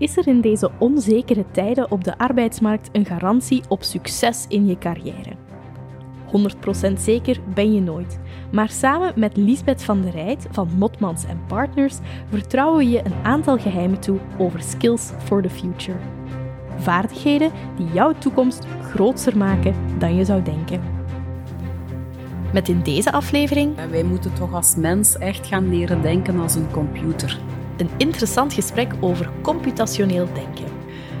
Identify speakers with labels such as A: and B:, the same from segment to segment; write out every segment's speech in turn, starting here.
A: is er in deze onzekere tijden op de arbeidsmarkt een garantie op succes in je carrière. 100% zeker ben je nooit. Maar samen met Lisbeth van der Rijt van Motmans Partners vertrouwen we je een aantal geheimen toe over skills for the future. Vaardigheden die jouw toekomst groter maken dan je zou denken. Met in deze aflevering.
B: Wij moeten toch als mens echt gaan leren denken als een computer.
A: Een interessant gesprek over computationeel denken.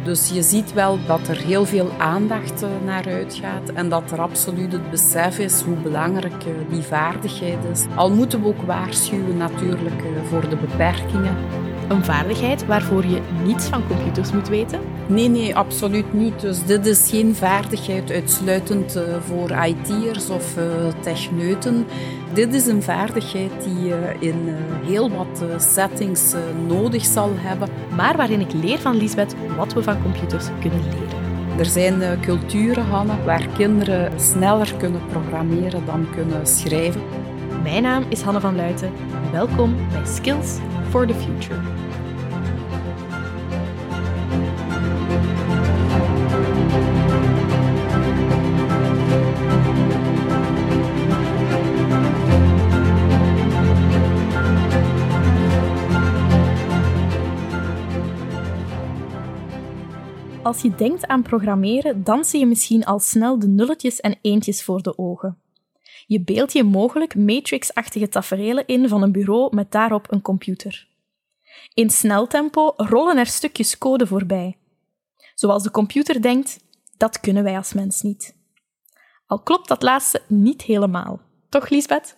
B: Dus je ziet wel dat er heel veel aandacht eh, naar uitgaat en dat er absoluut het besef is hoe belangrijk eh, die vaardigheid is. Al moeten we ook waarschuwen natuurlijk eh, voor de beperkingen.
A: Een vaardigheid waarvoor je niets van computers moet weten?
B: Nee, nee, absoluut niet. Dus dit is geen vaardigheid uitsluitend voor IT'ers of techneuten. Dit is een vaardigheid die je in heel wat settings nodig zal hebben.
A: Maar waarin ik leer van Lisbeth wat we van computers kunnen leren.
B: Er zijn culturen, Hanne, waar kinderen sneller kunnen programmeren dan kunnen schrijven.
A: Mijn naam is Hanne van Luiten. Welkom bij Skills for the Future. Als je denkt aan programmeren, dan zie je misschien al snel de nulletjes en eentjes voor de ogen. Je beeldt je mogelijk matrix-achtige taferelen in van een bureau met daarop een computer. In snel tempo rollen er stukjes code voorbij. Zoals de computer denkt, dat kunnen wij als mens niet. Al klopt dat laatste niet helemaal. Toch, Lisbeth?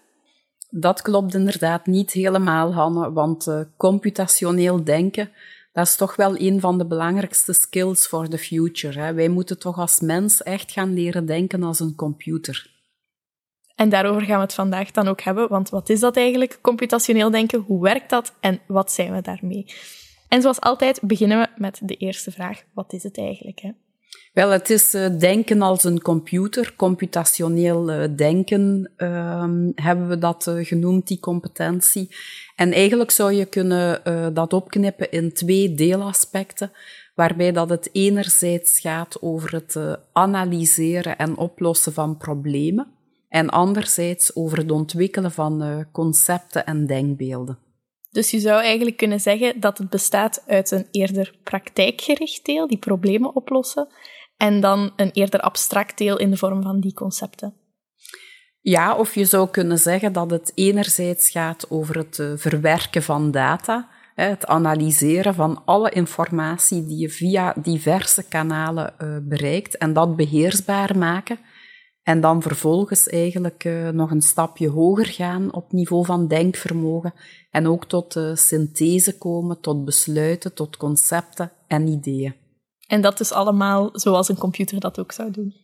B: Dat klopt inderdaad niet helemaal, Hanne, want uh, computationeel denken dat is toch wel een van de belangrijkste skills for the future. Hè. Wij moeten toch als mens echt gaan leren denken als een computer.
A: En daarover gaan we het vandaag dan ook hebben, want wat is dat eigenlijk, computationeel denken? Hoe werkt dat en wat zijn we daarmee? En zoals altijd beginnen we met de eerste vraag. Wat is het eigenlijk? Hè?
B: Wel, het is uh, denken als een computer, computationeel uh, denken uh, hebben we dat uh, genoemd, die competentie. En eigenlijk zou je kunnen dat opknippen in twee deelaspecten, waarbij dat het enerzijds gaat over het analyseren en oplossen van problemen, en anderzijds over het ontwikkelen van concepten en denkbeelden.
A: Dus je zou eigenlijk kunnen zeggen dat het bestaat uit een eerder praktijkgericht deel, die problemen oplossen, en dan een eerder abstract deel in de vorm van die concepten.
B: Ja, of je zou kunnen zeggen dat het enerzijds gaat over het eh, verwerken van data, het analyseren van alle informatie die je via diverse kanalen eh, bereikt en dat beheersbaar maken. En dan vervolgens eigenlijk uh, nog een stapje hoger gaan op niveau van denkvermogen en ook tot uh, synthese komen, tot besluiten, tot concepten en ideeën.
A: En dat is allemaal zoals een computer dat ook zou doen.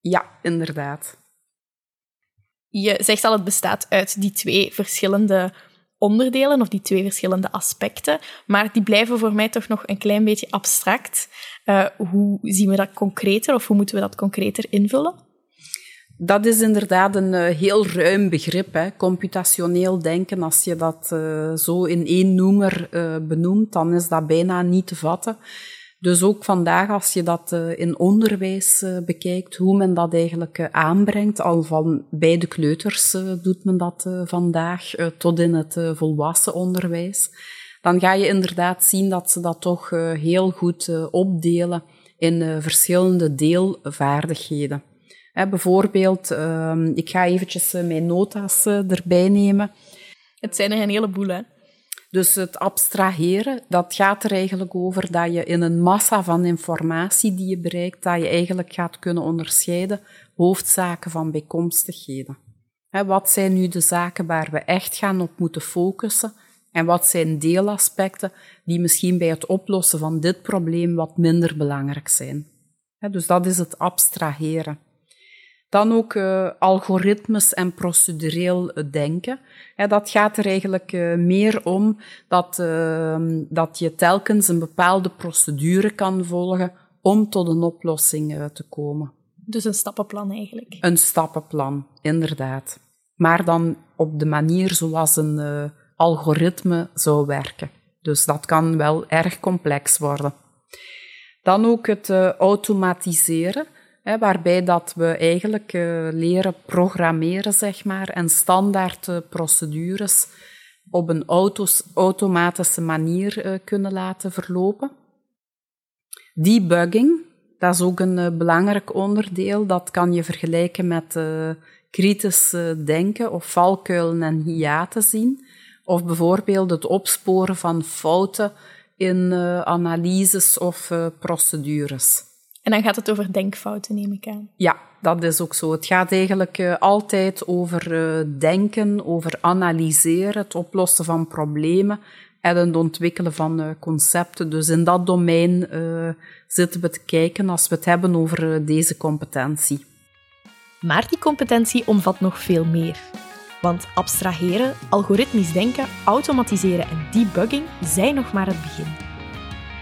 B: Ja, inderdaad.
A: Je zegt al, het bestaat uit die twee verschillende onderdelen of die twee verschillende aspecten, maar die blijven voor mij toch nog een klein beetje abstract. Uh, hoe zien we dat concreter of hoe moeten we dat concreter invullen?
B: Dat is inderdaad een uh, heel ruim begrip, hè. computationeel denken. Als je dat uh, zo in één noemer benoemt, dan is dat bijna niet te vatten. Dus ook vandaag, als je dat in onderwijs bekijkt, hoe men dat eigenlijk aanbrengt, al van bij de kleuters doet men dat vandaag, tot in het volwassen onderwijs, dan ga je inderdaad zien dat ze dat toch heel goed opdelen in verschillende deelvaardigheden. Bijvoorbeeld, ehm, ik ga eventjes mijn nota's erbij nemen.
A: Het zijn er een heleboel, hè?
B: Dus het abstraheren, dat gaat er eigenlijk over dat je in een massa van informatie die je bereikt, dat je eigenlijk gaat kunnen onderscheiden hoofdzaken van bijkomstigheden. wat zijn nu de zaken waar we echt gaan op moeten focussen en wat zijn deelaspecten die misschien bij het oplossen van dit probleem wat minder belangrijk zijn. dus dat is het abstraheren. Dan ook uh, algoritmes en procedureel denken. dat gaat er eigenlijk uh, meer om dat, uh, dat je telkens een bepaalde procedure kan volgen om tot een oplossing eh, te komen.
A: Dus een stappenplan eigenlijk?
B: Een stappenplan, inderdaad. Maar dan op de manier zoals een algoritme zou werken. Dus dat kan wel erg complex worden. Dan ook het automatiseren waarbij dat we eigenlijk uh, leren programmeren, zeg maar, en standaard uh, procedures op een autos, automatische manier uh, kunnen laten verlopen. Debugging, dat is ook een belangrijk onderdeel. Dat kan je vergelijken met kritisch denken of valkuilen en hiaten zien. Of bijvoorbeeld het opsporen van fouten in analyses of procedures.
A: En dan gaat het over denkfouten, neem ik aan.
B: Ja, dat is ook zo. Het gaat eigenlijk uh, altijd over uh, denken, over analyseren, het oplossen van problemen en het ontwikkelen van uh, concepten. Dus in dat domein zitten we te kijken als we het hebben over deze competentie.
A: Maar die competentie omvat nog veel meer. Want abstraheren, algoritmisch denken, automatiseren en debugging zijn nog maar het begin.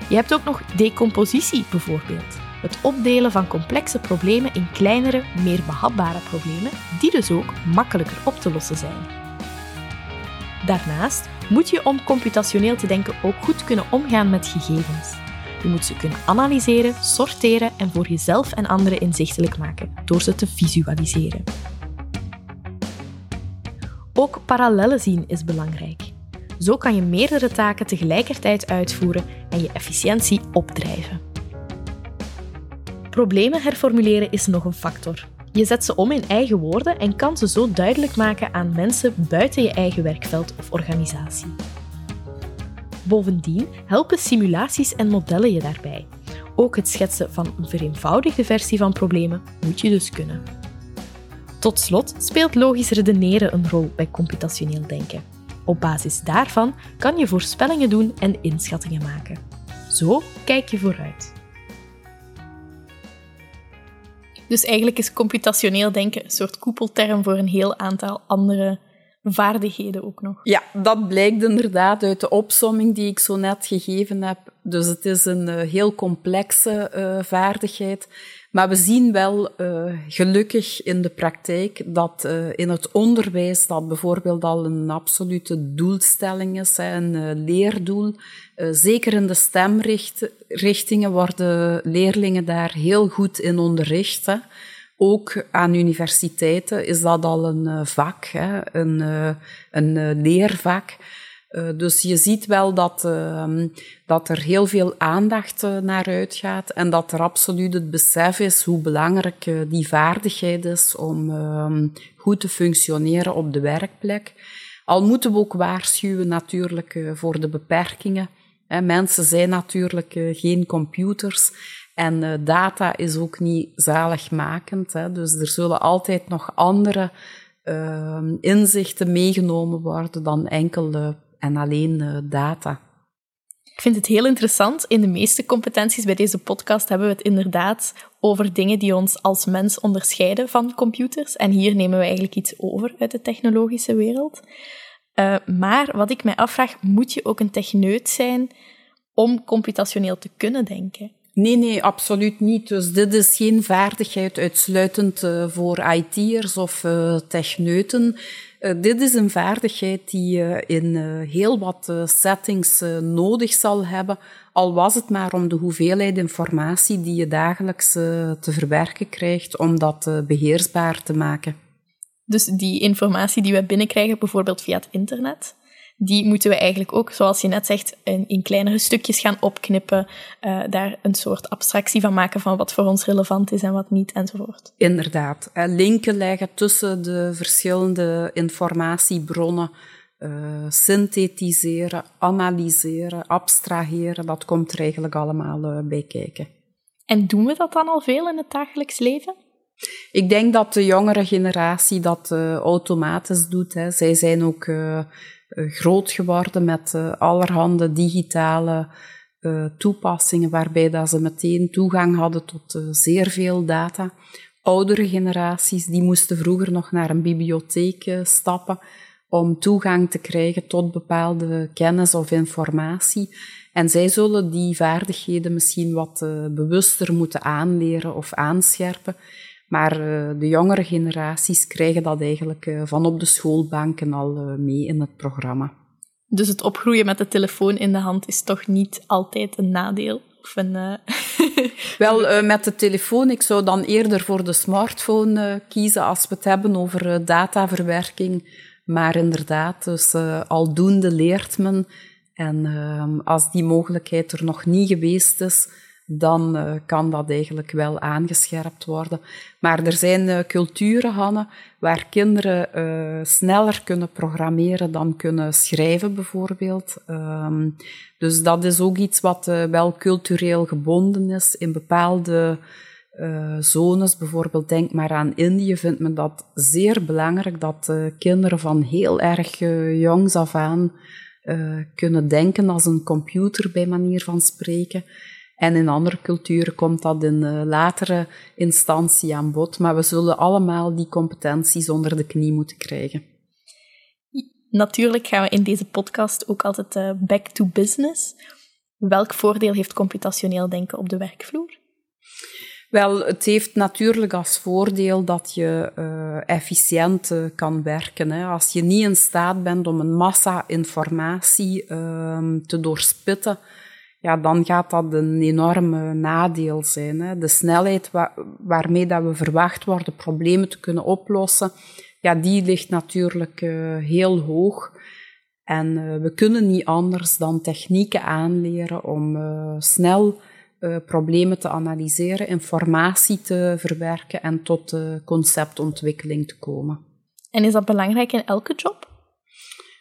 A: Je hebt ook nog decompositie bijvoorbeeld. Het opdelen van complexe problemen in kleinere, meer behapbare problemen, die dus ook makkelijker op te lossen zijn. Daarnaast moet je om computationeel te denken ook goed kunnen omgaan met gegevens. Je moet ze kunnen analyseren, sorteren en voor jezelf en anderen inzichtelijk maken door ze te visualiseren. Ook parallellen zien is belangrijk. Zo kan je meerdere taken tegelijkertijd uitvoeren en je efficiëntie opdrijven. Problemen herformuleren is nog een factor. Je zet ze om in eigen woorden en kan ze zo duidelijk maken aan mensen buiten je eigen werkveld of organisatie. Bovendien helpen simulaties en modellen je daarbij. Ook het schetsen van een vereenvoudigde versie van problemen moet je dus kunnen. Tot slot speelt logisch redeneren een rol bij computationeel denken. Op basis daarvan kan je voorspellingen doen en inschattingen maken. Zo kijk je vooruit. Dus eigenlijk is computationeel denken een soort koepelterm voor een heel aantal andere vaardigheden ook nog.
B: Ja, dat blijkt inderdaad uit de opsomming die ik zo net gegeven heb. Dus het is een uh, heel complexe uh, vaardigheid. Maar we zien wel uh, gelukkig in de praktijk dat in het onderwijs dat bijvoorbeeld al een absolute doelstelling is, een leerdoel. zeker in de stemrichtingen worden leerlingen daar heel goed in onderricht. Hè. Ook aan universiteiten is dat al een vak, hè, een, een leervak. dus je ziet wel dat, ehm, dat er heel veel aandacht naar uitgaat en dat er absoluut het besef is hoe belangrijk die vaardigheid is om ehm, goed te functioneren op de werkplek. Al moeten we ook waarschuwen natuurlijk voor de beperkingen. mensen zijn natuurlijk geen computers en data is ook niet zaligmakend. Hè. Dus er zullen altijd nog andere uh, inzichten meegenomen worden dan enkel en alleen uh, data.
A: Ik vind het heel interessant. In de meeste competenties bij deze podcast hebben we het inderdaad over dingen die ons als mens onderscheiden van computers. En hier nemen we eigenlijk iets over uit de technologische wereld. Uh, maar wat ik mij afvraag, moet je ook een techneut zijn om computationeel te kunnen denken?
B: Nee, nee, absoluut niet. Dus dit is geen vaardigheid uitsluitend uh, voor IT'ers of uh, techneuten. Uh, dit is een vaardigheid die je in heel wat settings nodig zal hebben, al was het maar om de hoeveelheid informatie die je dagelijks te verwerken krijgt, om dat beheersbaar te maken.
A: Dus die informatie die we binnenkrijgen, bijvoorbeeld via het internet, die moeten we eigenlijk ook, zoals je net zegt, in, in kleinere stukjes gaan opknippen, uh, daar een soort abstractie van maken van wat voor ons relevant is en wat niet, enzovoort.
B: Inderdaad. Linken leggen tussen de verschillende informatiebronnen, uh, synthetiseren, analyseren, abstraheren, dat komt er eigenlijk allemaal uh, bij kijken.
A: En doen we dat dan al veel in het dagelijks leven?
B: Ik denk dat de jongere generatie dat automatisch doet. Hè. Zij zijn ook eh, groot geworden met uh, allerhande digitale uh, toepassingen, waarbij dat ze meteen toegang hadden tot zeer veel data. Oudere generaties die moesten vroeger nog naar een bibliotheek stappen om toegang te krijgen tot bepaalde kennis of informatie. En zij zullen die vaardigheden misschien wat bewuster moeten aanleren of aanscherpen. Maar uh, de jongere generaties krijgen dat eigenlijk uh, van op de schoolbanken al uh, mee in het programma.
A: Dus het opgroeien met de telefoon in de hand is toch niet altijd een nadeel? Of een, uh...
B: Wel, uh, met de telefoon, ik zou dan eerder voor de smartphone uh, kiezen als we het hebben over dataverwerking. Maar inderdaad, dus aldoende leert men. En ehm, als die mogelijkheid er nog niet geweest is, dan uh, kan dat eigenlijk wel aangescherpt worden. Maar er zijn uh, culturen, Hanne, waar kinderen uh, sneller kunnen programmeren dan kunnen schrijven, bijvoorbeeld. Um, dus dat is ook iets wat wel cultureel gebonden is. In bepaalde zones, bijvoorbeeld denk maar aan Indië, vindt men dat zeer belangrijk dat kinderen van heel erg jongs af aan kunnen denken als een computer, bij manier van spreken. En in andere culturen komt dat in uh, latere instantie aan bod. Maar we zullen allemaal die competenties onder de knie moeten krijgen.
A: Natuurlijk gaan we in deze podcast ook altijd uh, back to business. Welk voordeel heeft computationeel denken op de werkvloer?
B: Wel, het heeft natuurlijk als voordeel dat je uh, efficiënt uh, kan werken. Hè. Als je niet in staat bent om een massa informatie uh, te doorspitten, ja, dan gaat dat een enorme nadeel zijn. Hè. De snelheid wa waarmee dat we verwacht worden problemen te kunnen oplossen, ja, die ligt natuurlijk uh, heel hoog. En uh, we kunnen niet anders dan technieken aanleren om uh, snel problemen te analyseren, informatie te verwerken en tot conceptontwikkeling te komen.
A: En is dat belangrijk in elke job?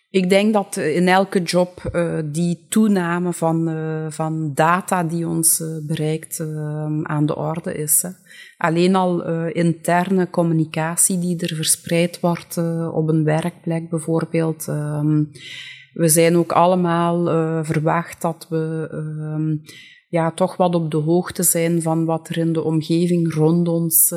B: Ik denk dat in elke job uh, die toename van, uh, van data die ons bereikt aan de orde is. Hè. Alleen al interne communicatie die er verspreid wordt op een werkplek bijvoorbeeld. Um, we zijn ook allemaal verwacht dat we um, ja, toch wat op de hoogte zijn van wat er in de omgeving rond ons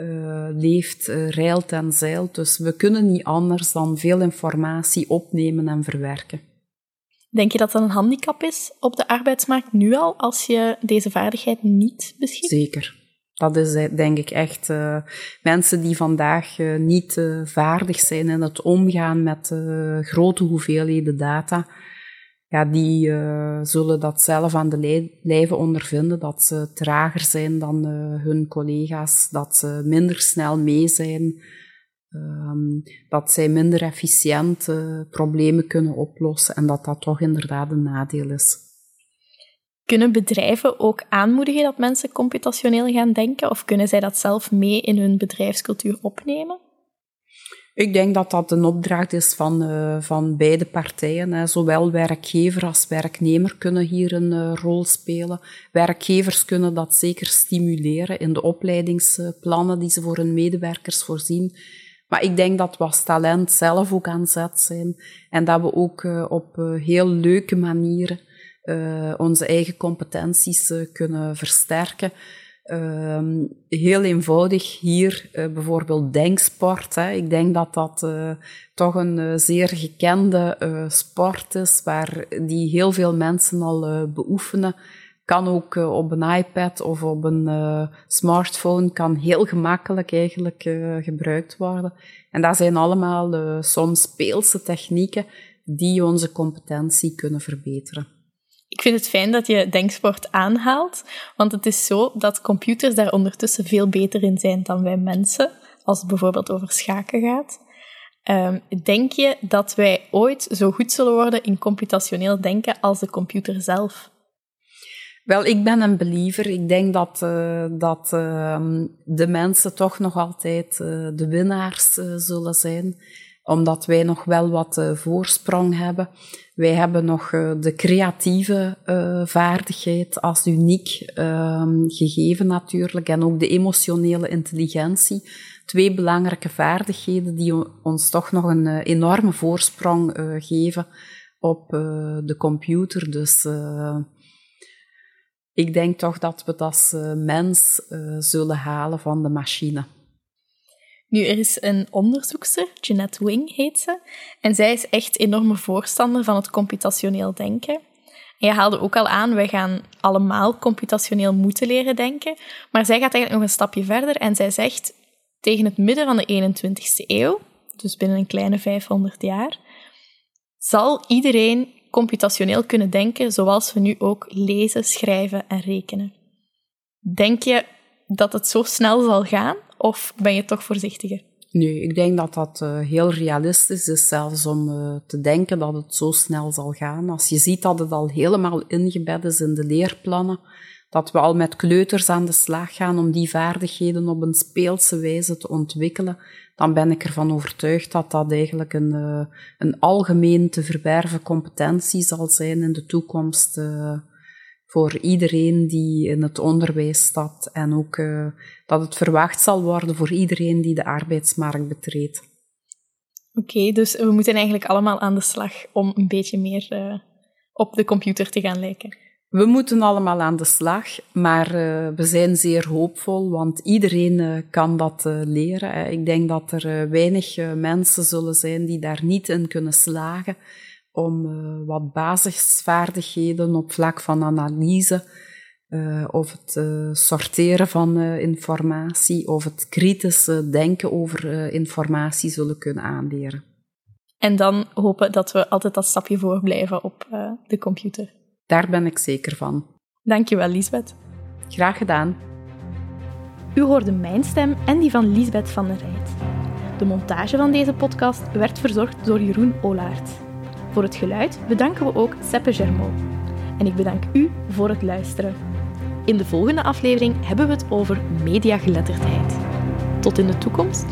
B: uh, leeft, uh, reilt en zeilt. Dus we kunnen niet anders dan veel informatie opnemen en verwerken.
A: Denk je dat dat een handicap is op de arbeidsmarkt nu al, als je deze vaardigheid niet beschikt?
B: Zeker. Dat is eh, denk ik echt uh, mensen die vandaag uh, niet vaardig zijn in het omgaan met grote hoeveelheden data ja, die uh, zullen dat zelf aan de lijve ondervinden, dat ze trager zijn dan uh, hun collega's, dat ze minder snel mee zijn, um, dat zij minder efficiënt uh, problemen kunnen oplossen en dat dat toch inderdaad een nadeel is.
A: Kunnen bedrijven ook aanmoedigen dat mensen computationeel gaan denken of kunnen zij dat zelf mee in hun bedrijfscultuur opnemen?
B: Ik denk dat dat een opdracht is van, uh, van beide partijen. Hè. Zowel werkgever als werknemer kunnen hier een uh, rol spelen. Werkgevers kunnen dat zeker stimuleren in de opleidingsplannen die ze voor hun medewerkers voorzien. Maar ik denk dat we als talent zelf ook aan zet zijn en dat we ook uh, op heel leuke manieren onze eigen competenties kunnen versterken. Uh, heel eenvoudig hier uh, bijvoorbeeld denksport. Hè. Ik denk dat dat uh, toch een uh, zeer gekende sport is, waar die heel veel mensen al beoefenen. Kan ook op een iPad of op een smartphone, kan heel gemakkelijk eigenlijk gebruikt worden. En dat zijn allemaal soms speelse technieken die onze competentie kunnen verbeteren.
A: Ik vind het fijn dat je denksport aanhaalt, want het is zo dat computers daar ondertussen veel beter in zijn dan wij mensen, als het bijvoorbeeld over schaken gaat. Um, denk je dat wij ooit zo goed zullen worden in computationeel denken als de computer zelf?
B: Wel, ik ben een believer. Ik denk dat, uh, dat uh, de mensen toch nog altijd uh, de winnaars zullen zijn omdat wij nog wel wat uh, voorsprong hebben. Wij hebben nog uh, de creatieve uh, vaardigheid als uniek um, gegeven natuurlijk en ook de emotionele intelligentie. Twee belangrijke vaardigheden die ons toch nog een enorme voorsprong geven op de computer. Dus ik denk toch dat we dat als mens zullen halen van de machine.
A: Nu, er is een onderzoekster, Jeanette Wing heet ze, en zij is echt enorme voorstander van het computationeel denken. En je haalde ook al aan, wij gaan allemaal computationeel moeten leren denken, maar zij gaat eigenlijk nog een stapje verder en zij zegt, tegen het midden van de 21ste eeuw, dus binnen een kleine 500 jaar, Zal iedereen computationeel kunnen denken zoals we nu ook lezen, schrijven en rekenen? Denk je dat het zo snel zal gaan of ben je toch voorzichtiger?
B: Nu, ik denk dat dat uh, heel realistisch is, zelfs om uh, te denken dat het zo snel zal gaan. Als je ziet dat het al helemaal ingebed is in de leerplannen, dat we al met kleuters aan de slag gaan om die vaardigheden op een speelse wijze te ontwikkelen, dan ben ik ervan overtuigd dat dat eigenlijk een, uh, een algemeen te verwerven competentie zal zijn in de toekomst voor iedereen die in het onderwijs staat en ook uh, dat het verwacht zal worden voor iedereen die de arbeidsmarkt betreedt.
A: Oké, dus we moeten eigenlijk allemaal aan de slag om een beetje meer uh, op de computer te gaan lijken.
B: We moeten allemaal aan de slag, maar uh, we zijn zeer hoopvol, want iedereen kan dat leren. Ik denk dat er weinig mensen zullen zijn die daar niet in kunnen slagen om uh, wat basisvaardigheden op vlak van analyse uh, of het uh, sorteren van informatie of het kritische denken over informatie zullen kunnen aanleren.
A: En dan hopen dat we altijd dat stapje voor blijven op de computer.
B: Daar ben ik zeker van.
A: Dankjewel, Lisbeth.
B: Graag gedaan.
A: U hoorde mijn stem en die van Lisbeth van der Rijt. De montage van deze podcast werd verzorgd door Jeroen Olaert. Voor het geluid bedanken we ook Seppe Germaud. En ik bedank u voor het luisteren. In de volgende aflevering hebben we het over mediageletterdheid. Tot in de toekomst.